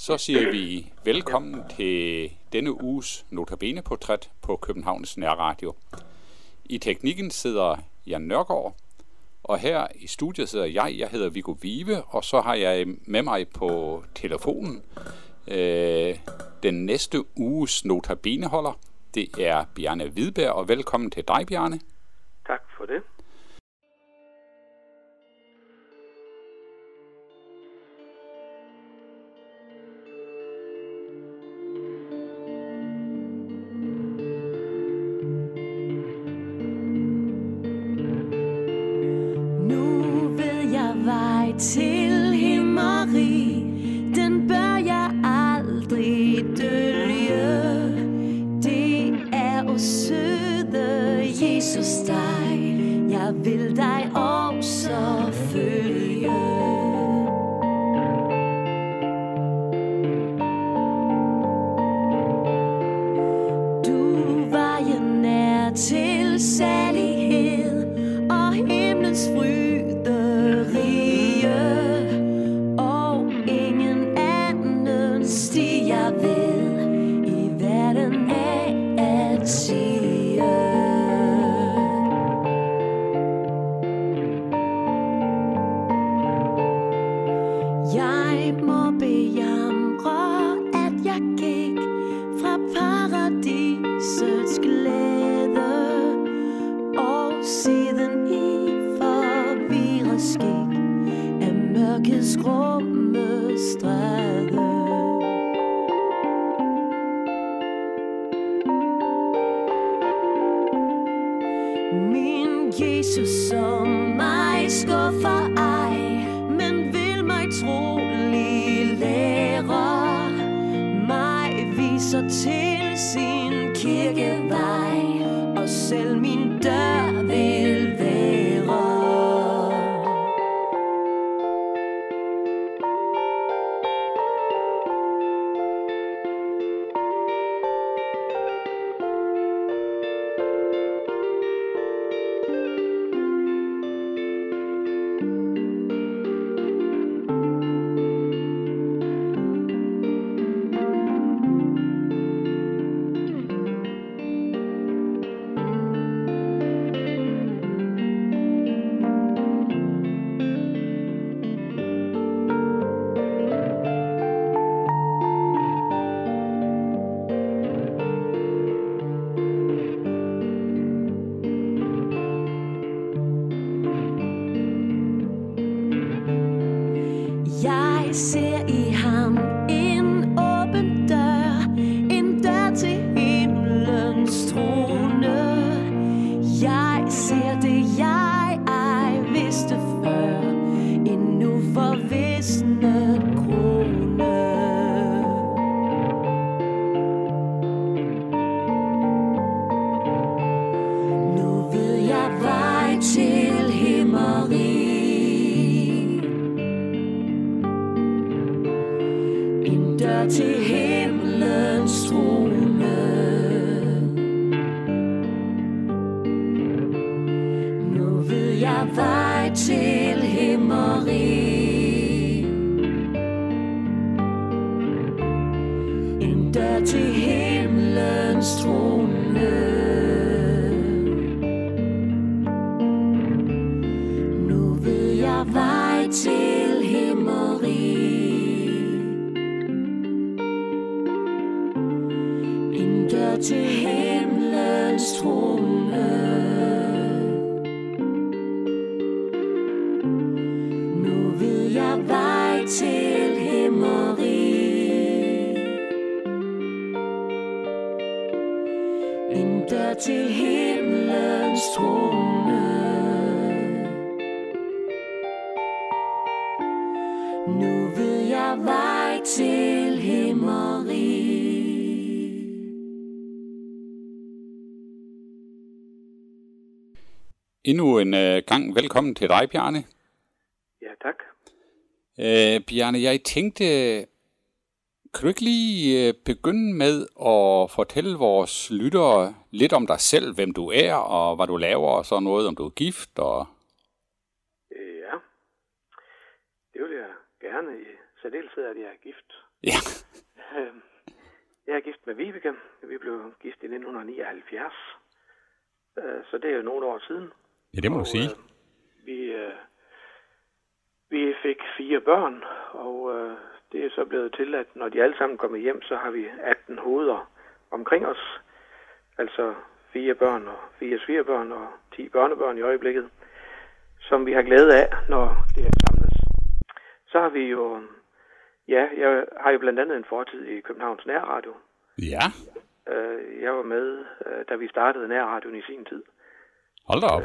Så siger vi velkommen til denne uges Notabene-portræt på Københavns Nærradio. I teknikken sidder Jan Nørgaard, og her i studiet sidder jeg. Jeg hedder Viggo Vive, og så har jeg med mig på telefonen øh, den næste uges Notabene-holder. Det er Bjarne Hvidberg, og velkommen til dig, Bjarne. Tak for det. Til himmeri. Den bør jeg aldrig dølge Det er o søde Jesus dig. Jeg vil dig også følge. Jesus som mig skuffer ej, men vil mig trolig lære. Mig viser til ved vej til himmeri. En dør til himlens trone. Nu ved jeg vej til himmeri. En dør til himlens trone. Til himmeri Endnu en øh, gang velkommen til dig, Bjarne. Ja, tak. Øh, Bjarne, jeg tænkte, kan du ikke lige øh, begynde med at fortælle vores lyttere lidt om dig selv, hvem du er, og hvad du laver, og så noget, om du er gift, og Øh, Ja, det vil jeg gerne i særdeleshed, at jeg er gift. Ja. Øh, Jeg er gift med Vibeke. Vi blev gift i 1979. Øh, Så det er jo nogle år siden. Ja, det må du sige. øh, Vi, øh, vi fik fire børn, og øh, det er så blevet til, at når de alle sammen kommer hjem, så har vi 18 hoveder omkring os. Altså fire børn og fire svigerbørn og 10 børnebørn i øjeblikket, som vi har glæde af, når det er samlet. Så har vi jo, ja, jeg har jo blandt andet en fortid i Københavns Nærradio. Ja, Øh, Jeg var med, øh, da vi startede Nærradioen i sin tid. hold da op.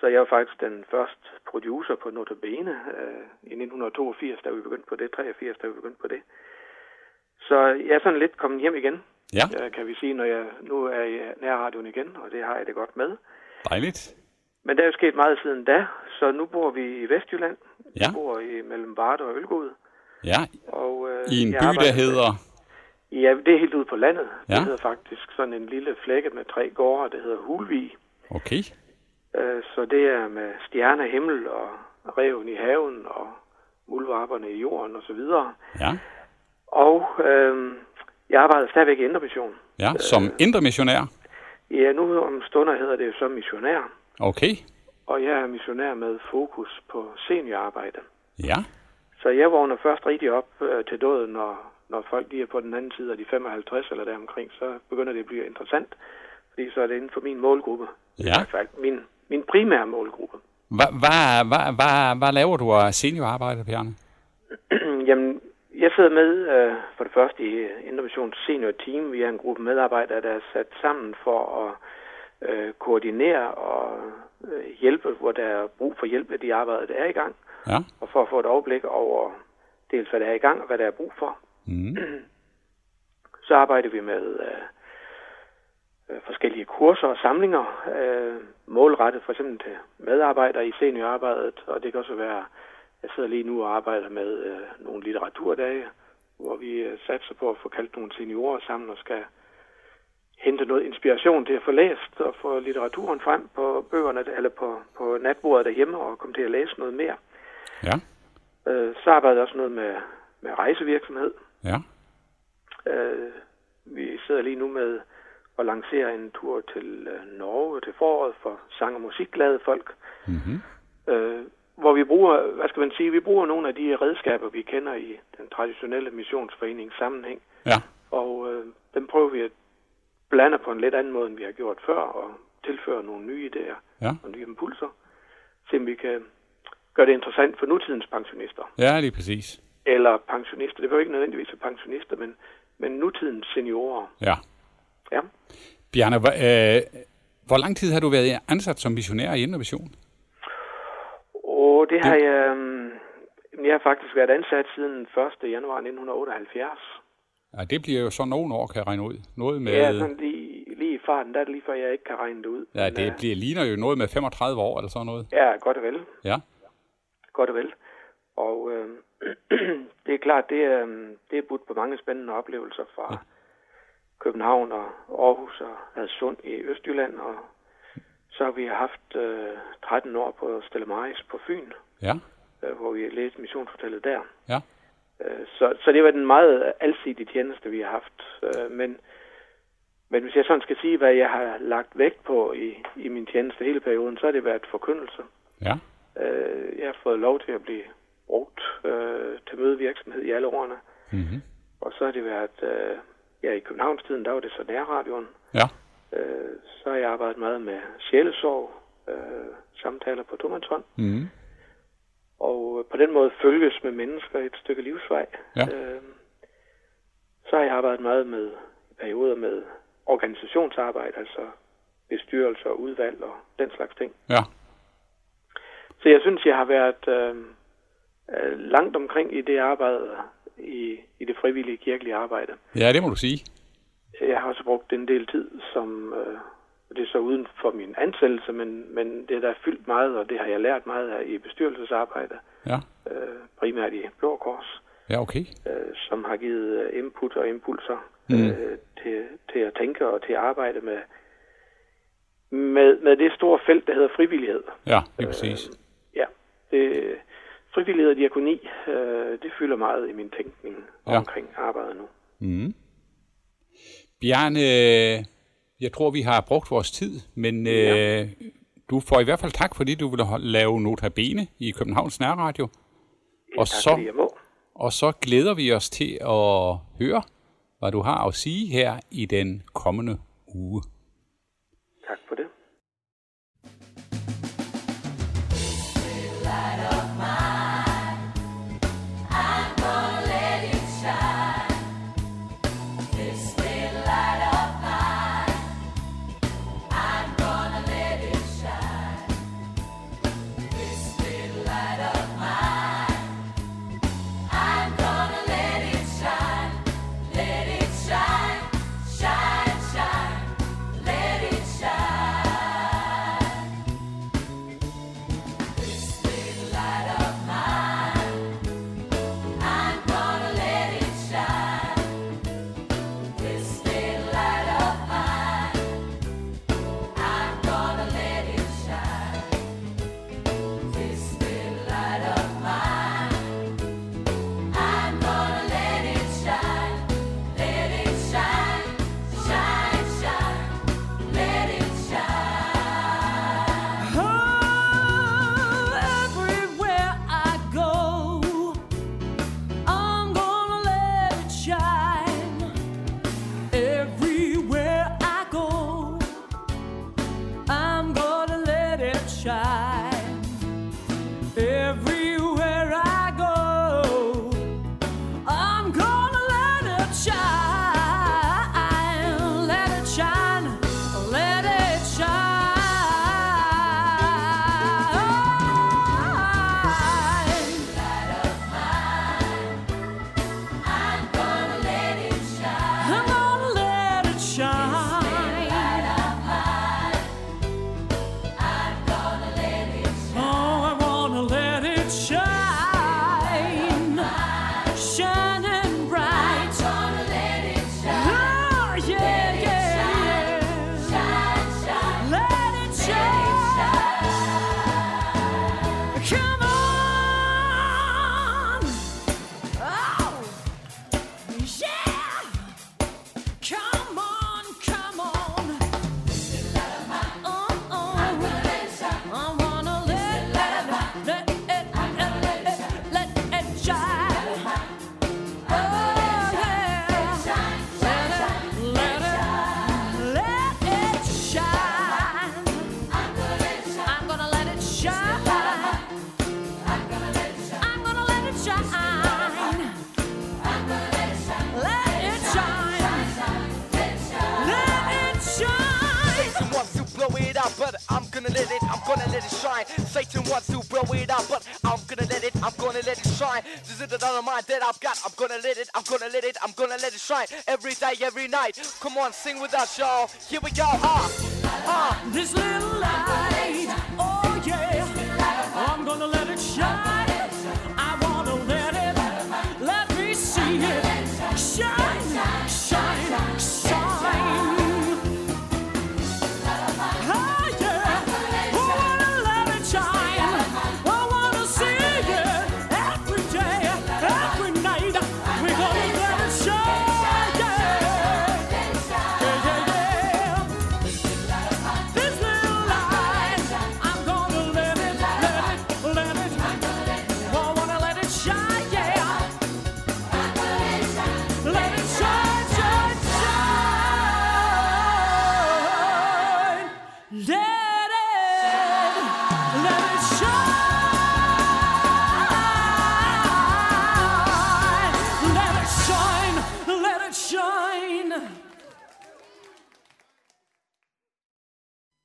Så jeg var faktisk den første producer på Notabene øh, i 1982, da vi begyndte på det, 83, da vi begyndte på det. Så jeg er sådan lidt kommet hjem igen, Ja, øh, kan vi sige, når jeg nu er i nærradioen igen, og det har jeg det godt med. dejligt. Men der er jo sket meget siden da, så nu bor vi i Vestjylland. Ja. Vi bor i mellem Varde og Ølgod. Ja, Og, øh, i en by, arbejder der hedder... Ja, det er helt ude på landet. Ja. Det hedder faktisk sådan en lille flække med tre gårde, der hedder Hulvig. Okay, Øh, Så det er med stjerne himmel og reven i haven og muldvarperne i jorden og så videre. ja. Og øh, jeg arbejder stadigvæk i Indre Mission. Ja, som indre missionær. Ja, nu om stunder hedder det jo så missionær. Okay, Og jeg er missionær med fokus på seniorarbejde. ja. Så jeg vågner først rigtig op øh, til døden, når, når folk lige er på den anden side af de 55 eller deromkring, så begynder det at blive interessant. Fordi så er det inden for min målgruppe. I Ja. hvert fald min, min primære målgruppe. Hvad hva, hva, hva, hva laver du af seniorarbejde, Bjarne? Jamen, jeg sidder med øh, for det første i Innovations Senior Team. Vi er en gruppe medarbejdere, der er sat sammen for at øh, koordinere og øh, hjælpe, hvor der er brug for hjælp af de arbejder, der er i gang. Ja. Og for at få et overblik over dels, hvad der er i gang og hvad der er brug for. Mm. Så arbejder vi med øh, øh, forskellige kurser og samlinger, øh, målrettet for eksempel til medarbejdere i seniorarbejdet, og det kan også være, jeg sidder lige nu og arbejder med øh, nogle litteraturdage, hvor vi øh, satser på at få kaldt nogle seniorer sammen og skal hente noget inspiration til at få læst og få litteraturen frem på bøgerne eller på, på natbordet derhjemme og komme til at læse noget mere. Ja, Øh, så arbejder jeg også noget med, med rejsevirksomhed. ja. Øh, vi sidder lige nu med at lancere en tur til øh, Norge til foråret for sang- og musikglade folk, Mm-hmm. øh, hvor vi bruger, hvad skal man sige, vi bruger nogle af de redskaber, vi kender i den traditionelle missionsforenings sammenhæng, Ja, og øh, dem prøver vi at blande på en lidt anden måde, end vi har gjort før, og tilføre nogle nye idéer ja. og nye impulser, så vi kan gøre det interessant for nutidens pensionister. Ja, lige præcis. Eller pensionister, det behøver ikke nødvendigvis være pensionister, men, men nutidens seniorer. Ja. Ja. Bjarne, hva, øh, hvor lang tid har du været ansat som missionær i Mission? Og det har jeg... øhm, Jeg har faktisk været ansat siden 1. januar 1978. Ja, det bliver jo så nogle år, kan jeg regne ud. Noget med... Ja, sådan lige, lige i farten, der er det lige før, jeg ikke kan regne det ud. Ja, Men, det øh, bliver, ligner jo noget med 35 år eller sådan noget. Ja, godt og vel. Ja, Godt og vel. Og øh, det er klart, det er, øhm, det er budt på mange spændende oplevelser fra ja. København og Aarhus og Hadsund i Østjylland. Og så har vi haft øh, 13 år på Stella Maris på Fyn, ja, øh, hvor vi læste missionshotellet der. ja. Øh, Så, så det var den meget alsidige tjeneste, vi har haft. Øh, Men, men hvis jeg sådan skal sige, hvad jeg har lagt vægt på i, i min tjeneste hele perioden, så har det været forkyndelse. Ja, Øh, Jeg har fået lov til at blive brugt øh, til mødevirksomhed i alle årene. mm-hmm. Og så har det været, øh, ja i Københavnstiden, der var det så nærradioen. ja, Øh, Så har jeg arbejdet meget med sjælesorg, øh, samtaler på tomandshånd. mm-hmm. og på den måde følges med mennesker et stykke livsvej. Ja. Øh, så har jeg arbejdet meget med perioder med organisationsarbejde, altså bestyrelser, udvalg og den slags ting. ja, Så jeg synes, jeg har været øh, øh, langt omkring i det arbejde, i, i det frivillige kirkelige arbejde. ja, det må du sige. Jeg har også brugt en del tid, som øh, det er så uden for min ansættelse, men, men det er der fyldt meget, og det har jeg lært meget af i bestyrelsesarbejde, Ja, øh, primært i Blå Kors. ja, okay. øh, som har givet øh, input og impulser Mm. øh, til, til at tænke og til at arbejde med, med, med det store felt, der hedder frivillighed. Ja, lige præcis. Ja, det, frivillighed og diakoni, øh, det fylder meget i min tænkning Ja. omkring arbejdet nu. Mm. Bjarne, jeg tror, vi har brugt vores tid, men ja. øh, du får i hvert fald tak, fordi du ville lave Notabene i Københavns Nærradio. Og tak så, fordi jeg må. og så glæder vi os til at høre, hvad du har at sige her i den kommende uge. Satan wants to blow it up, but I'm gonna let it, I'm gonna let it shine. This is the dynamite that I've got, I'm gonna let it, I'm gonna let it, I'm gonna let it shine. Every day, every night. Come on, sing with us, y'all. Here we go, ah, ah. This little light, oh yeah, I'm gonna let it shine.